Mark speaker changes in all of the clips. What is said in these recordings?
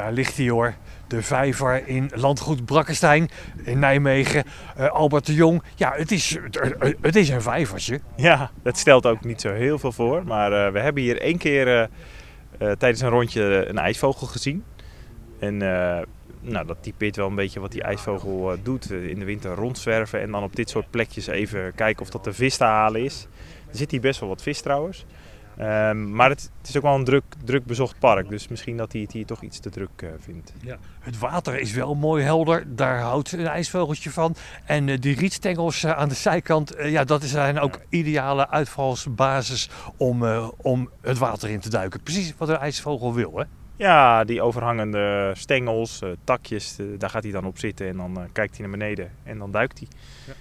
Speaker 1: Daar ligt hij hoor. De vijver in landgoed Brakkestein in Nijmegen. Uh, Albert de Jong. Ja, het is, het is een vijvertje.
Speaker 2: Ja, dat stelt ook niet zo heel veel voor. Maar uh, we hebben hier één keer uh, tijdens een rondje een ijsvogel gezien. En nou, dat typeert wel een beetje wat die ijsvogel doet. in de winter rondzwerven en dan op dit soort plekjes even kijken of dat de vis te halen is. Er zit hier best wel wat vis trouwens. Um, maar het, het, is ook wel een druk, druk bezocht park. Dus misschien dat hij het hier toch iets te druk uh, vindt.
Speaker 1: Ja. Het water is wel mooi helder. Daar houdt een ijsvogeltje van. En uh, die rietstengels uh, aan de zijkant. ja, dat zijn ook ideale uitvalsbasis om, om het water in te duiken. Precies wat een ijsvogel wil, hè?
Speaker 2: Ja, die overhangende stengels, takjes. daar gaat hij dan op zitten. En dan kijkt hij naar beneden. En dan duikt hij. Ja.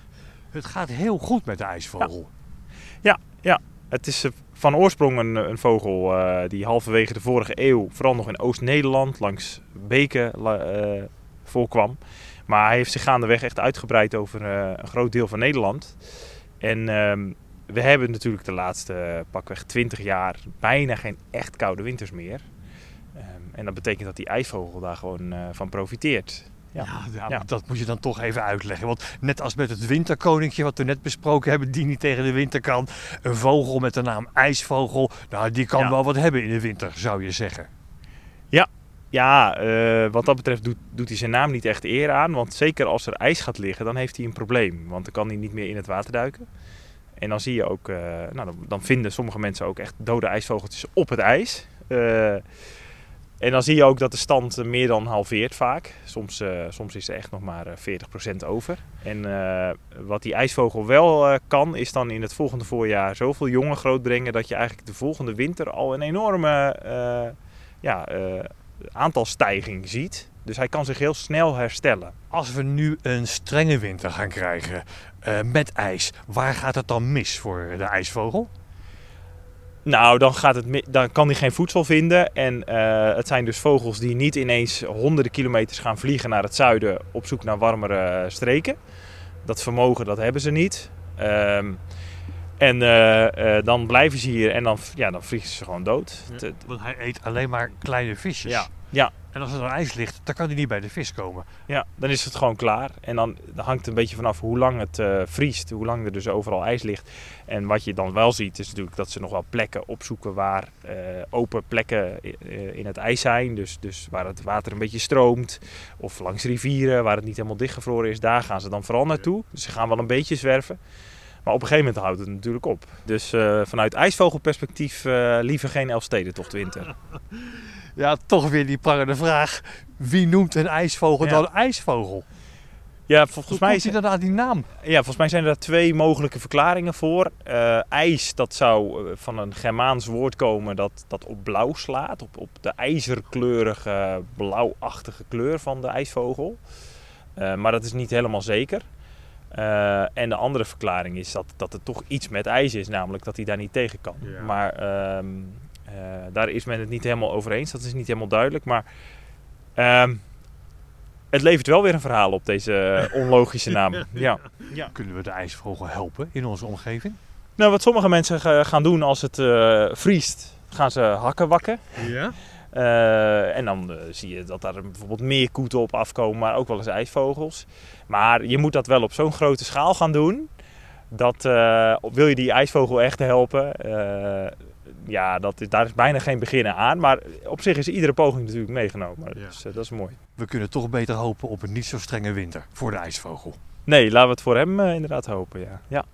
Speaker 1: Het gaat heel goed met de ijsvogel.
Speaker 2: Ja, ja. Het is van oorsprong een, een vogel uh, die halverwege de vorige eeuw vooral nog in Oost-Nederland langs beken uh, voorkwam. Maar hij heeft zich gaandeweg echt uitgebreid over een groot deel van Nederland. En ehm, we hebben natuurlijk de laatste pakweg 20 jaar bijna geen echt koude winters meer. Um, en dat betekent dat die ijsvogel daar gewoon van profiteert.
Speaker 1: Ja. Ja, ja, dat moet je dan toch even uitleggen. Want net als met het winterkoninkje wat we net besproken hebben, die niet tegen de winter kan. Een vogel met de naam ijsvogel, nou die kan wel wat hebben in de winter, zou je zeggen.
Speaker 2: Ja, ja uh, wat dat betreft doet, doet hij zijn naam niet echt eer aan. Want zeker als er ijs gaat liggen, dan heeft hij een probleem. Want dan kan hij niet meer in het water duiken. En dan zie je ook, uh, nou, dan, dan, vinden sommige mensen ook echt dode ijsvogeltjes op het ijs. Uh, en dan zie je ook dat de stand eh, meer dan halveert vaak. Soms, uh, soms is er echt nog maar 40% eh, over. En wat die ijsvogel wel kan, is dan in het volgende voorjaar zoveel jongen grootbrengen dat je eigenlijk de volgende winter al een enorme ja, aantalstijging ziet. Dus hij kan zich heel snel herstellen.
Speaker 1: Als we nu een strenge winter gaan krijgen met ijs, waar gaat het dan mis voor de ijsvogel?
Speaker 2: Nou, dan, gaat het, dan kan hij geen voedsel vinden. En uh, het zijn dus vogels die niet ineens honderden kilometers gaan vliegen naar het zuiden op zoek naar warmere streken. Dat vermogen dat hebben ze niet. Um, en uh, uh, dan blijven ze hier en dan, ja, dan vliegen ze gewoon dood.
Speaker 1: Ja, want hij eet alleen maar kleine visjes.
Speaker 2: Ja, ja.
Speaker 1: En als er ijs ligt, dan kan hij niet bij de vis komen.
Speaker 2: Ja, dan is het gewoon klaar. En dan, hangt het een beetje vanaf hoe lang het uh, vriest, hoe lang er dus overal ijs ligt. En wat je dan wel ziet, is natuurlijk dat ze nog wel plekken opzoeken waar uh, open plekken in het ijs zijn. Dus, dus waar het water een beetje stroomt. Of langs rivieren waar het niet helemaal dichtgevroren is. Daar gaan ze dan vooral naartoe. Dus ze gaan wel een beetje zwerven. Maar op een gegeven moment houdt het natuurlijk op. Dus uh, vanuit ijsvogelperspectief uh, liever geen Elfstedentocht winter.
Speaker 1: Ja, toch weer die prangende vraag. Wie noemt een ijsvogel ja. dan ijsvogel?
Speaker 2: Ja, volgens mij
Speaker 1: is inderdaad die naam.
Speaker 2: Ja, volgens mij zijn er twee mogelijke verklaringen voor. Uh, ijs, dat zou van een Germaans woord komen dat, dat op blauw slaat. Op, op de ijzerkleurige, blauwachtige kleur van de ijsvogel. Uh, maar dat is niet helemaal zeker. Uh, en de andere verklaring is dat, dat het toch iets met ijs is, namelijk dat hij daar niet tegen kan. Ja. Maar uh, uh, daar is men het niet helemaal over eens, dat is niet helemaal duidelijk. Maar ehm, het levert wel weer een verhaal op, deze onlogische naam. ja.
Speaker 1: Ja. Kunnen we de ijsvogel helpen in onze omgeving?
Speaker 2: Nou, wat sommige mensen gaan doen als het eh, vriest, gaan ze hakken wakken.
Speaker 1: Ja.
Speaker 2: Uh, en dan uh, zie je dat daar bijvoorbeeld meer koeten op afkomen, maar ook wel eens ijsvogels. Maar je moet dat wel op zo'n grote schaal gaan doen. Dat uh, wil je die ijsvogel echt helpen. ja, dat is, daar is bijna geen beginnen aan. Maar op zich is iedere poging natuurlijk meegenomen. Ja. Dus dat is mooi.
Speaker 1: We kunnen toch beter hopen op een niet zo strenge winter voor de ijsvogel.
Speaker 2: Nee, laten we het voor hem inderdaad hopen. Ja. ja.